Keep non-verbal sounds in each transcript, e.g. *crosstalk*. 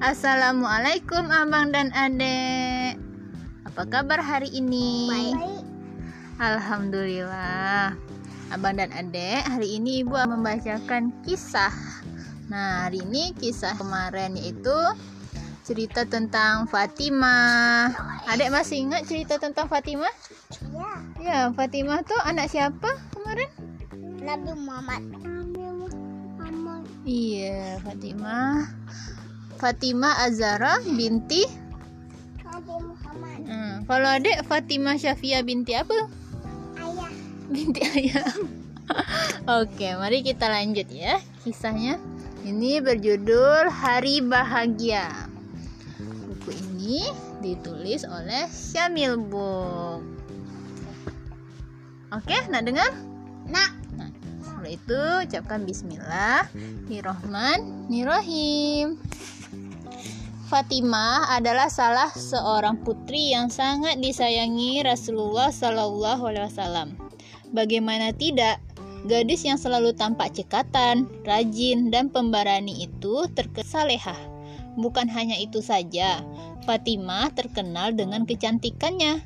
Assalamualaikum abang dan adek Apa kabar hari ini? Baik. Alhamdulillah Abang dan adek hari ini ibu akan membacakan kisah Nah hari ini kisah kemarin yaitu Cerita tentang Fatimah Adek masih ingat cerita tentang Fatimah? Ya. Ya Fatimah tuh anak siapa kemarin? Nabi Muhammad. Nabi Muhammad. Iya Fatimah Fatimah Azara binti Nabi Muhammad. Hmm, kalau adik Fatimah Syafia binti apa? Ayah. Binti ayah. *laughs* Oke, mari kita lanjut ya kisahnya. Ini berjudul Hari Bahagia. Buku ini ditulis oleh Syamil Book. Oke, nak dengar? Nak. Itu ucapkan Bismillahirrohmanirrohim. Fatimah adalah salah seorang putri yang sangat disayangi Rasulullah Shallallahu Alaihi Wasallam. Bagaimana tidak, gadis yang selalu tampak cekatan, rajin, dan pemberani itu terkesalehah. Bukan hanya itu saja, Fatimah terkenal dengan kecantikannya.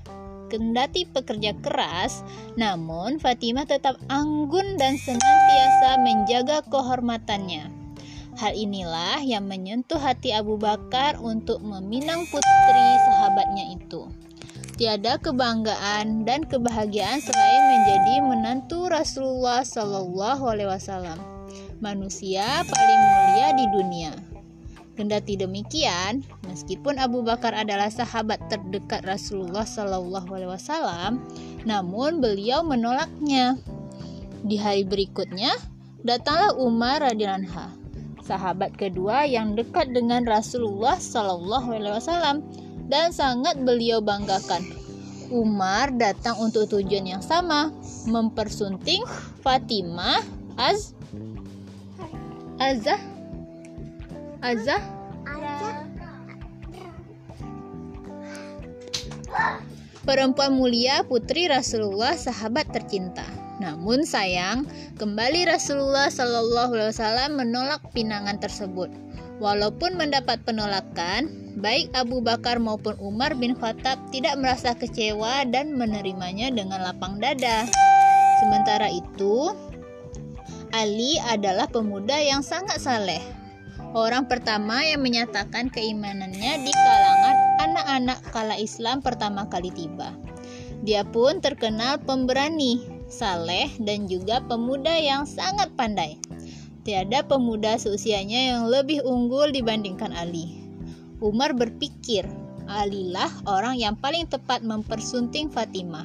Kendati pekerja keras, namun Fatimah tetap anggun dan senantiasa menjaga kehormatannya. Hal inilah yang menyentuh hati Abu Bakar untuk meminang putri sahabatnya itu. Tiada kebanggaan dan kebahagiaan selain menjadi menantu Rasulullah Shallallahu Alaihi Wasallam, manusia paling mulia di dunia. Kendati demikian, meskipun Abu Bakar adalah sahabat terdekat Rasulullah Shallallahu Alaihi Wasallam, namun beliau menolaknya. Di hari berikutnya, datanglah Umar radhiyallahu sahabat kedua yang dekat dengan Rasulullah Shallallahu Alaihi Wasallam dan sangat beliau banggakan. Umar datang untuk tujuan yang sama, mempersunting Fatimah Az Azah Azah perempuan mulia putri Rasulullah sahabat tercinta. Namun sayang, kembali Rasulullah Shallallahu Alaihi Wasallam menolak pinangan tersebut. Walaupun mendapat penolakan, baik Abu Bakar maupun Umar bin Khattab tidak merasa kecewa dan menerimanya dengan lapang dada. Sementara itu, Ali adalah pemuda yang sangat saleh. Orang pertama yang menyatakan keimanannya di kalangan anak-anak kala Islam pertama kali tiba. Dia pun terkenal pemberani, saleh, dan juga pemuda yang sangat pandai. Tiada pemuda seusianya yang lebih unggul dibandingkan Ali. Umar berpikir, Alilah orang yang paling tepat mempersunting Fatimah.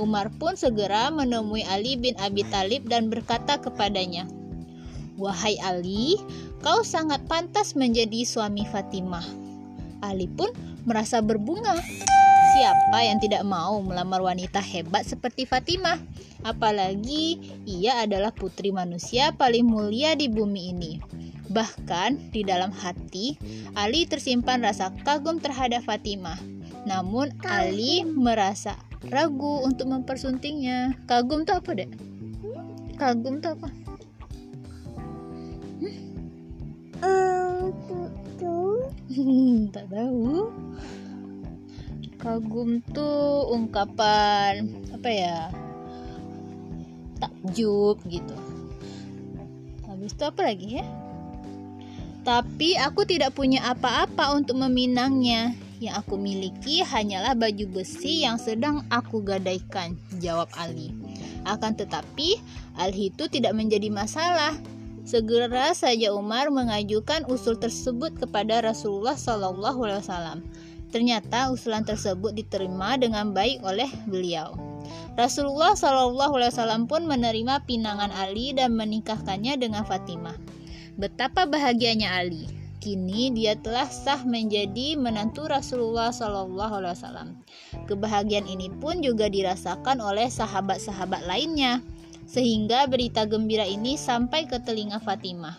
Umar pun segera menemui Ali bin Abi Talib dan berkata kepadanya, Wahai Ali, kau sangat pantas menjadi suami Fatimah. Ali pun merasa berbunga. Siapa yang tidak mau melamar wanita hebat seperti Fatimah? Apalagi ia adalah putri manusia paling mulia di bumi ini. Bahkan di dalam hati, Ali tersimpan rasa kagum terhadap Fatimah. Namun Ali merasa ragu untuk mempersuntingnya. Kagum tuh apa, Dek? Kagum tuh apa? *laughs* tak tahu. Kagum tuh ungkapan apa ya takjub gitu. Habis itu apa lagi ya? Tapi aku tidak punya apa-apa untuk meminangnya. Yang aku miliki hanyalah baju besi yang sedang aku gadaikan jawab Ali. Akan tetapi hal itu tidak menjadi masalah Segera saja Umar mengajukan usul tersebut kepada Rasulullah Wasallam. Ternyata usulan tersebut diterima dengan baik oleh beliau. Rasulullah Wasallam pun menerima pinangan Ali dan menikahkannya dengan Fatimah. Betapa bahagianya Ali. Kini dia telah sah menjadi menantu Rasulullah Shallallahu Alaihi. Kebahagiaan ini pun juga dirasakan oleh sahabat-sahabat lainnya sehingga berita gembira ini sampai ke telinga Fatimah.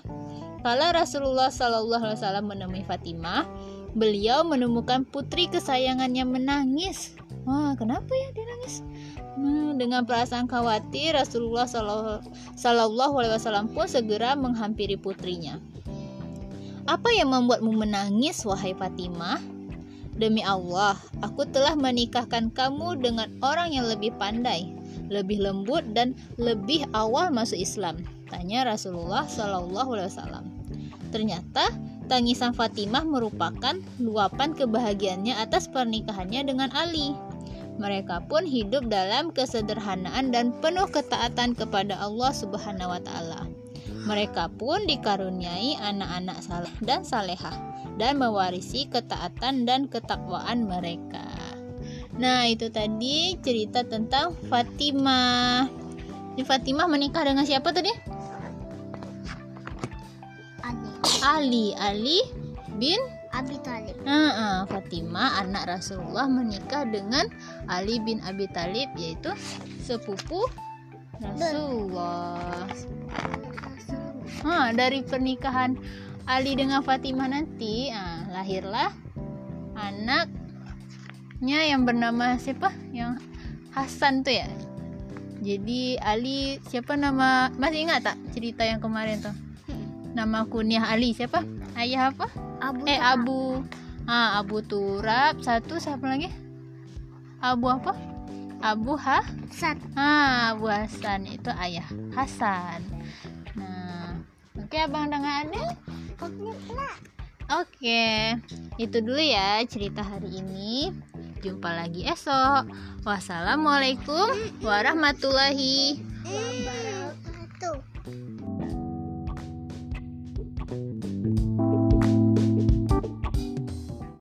Kala Rasulullah Shallallahu Alaihi Wasallam menemui Fatimah, beliau menemukan putri kesayangannya menangis. Wah, kenapa ya dia nangis? Hmm, dengan perasaan khawatir, Rasulullah Shallallahu Alaihi Wasallam pun segera menghampiri putrinya. Apa yang membuatmu menangis, wahai Fatimah? Demi Allah, aku telah menikahkan kamu dengan orang yang lebih pandai, lebih lembut dan lebih awal masuk Islam. Tanya Rasulullah Shallallahu Alaihi Wasallam. Ternyata tangisan Fatimah merupakan luapan kebahagiaannya atas pernikahannya dengan Ali. Mereka pun hidup dalam kesederhanaan dan penuh ketaatan kepada Allah Subhanahu wa taala. Mereka pun dikaruniai anak-anak saleh dan salehah dan mewarisi ketaatan dan ketakwaan mereka. Nah, itu tadi cerita tentang Fatimah. Ini Fatimah menikah dengan siapa tadi? Ali. Ali. Ali bin Abi Talib. Nah, Fatimah anak Rasulullah menikah dengan Ali bin Abi Thalib yaitu sepupu Rasulullah. Nah, dari pernikahan Ali dengan Fatimah nanti, ah, lahirlah anaknya yang bernama siapa? Yang Hasan tuh ya. Jadi Ali siapa nama masih ingat tak cerita yang kemarin tuh? Nama kunyah Ali siapa? Ayah apa? Abu eh. Abu ah Abu Turab satu siapa lagi Abu apa Abu Ha Sat. ah Abu Hasan itu ayah Hasan nah oke abang dengan adek oke itu dulu ya cerita hari ini jumpa lagi esok wassalamualaikum warahmatullahi Wabarakatuh.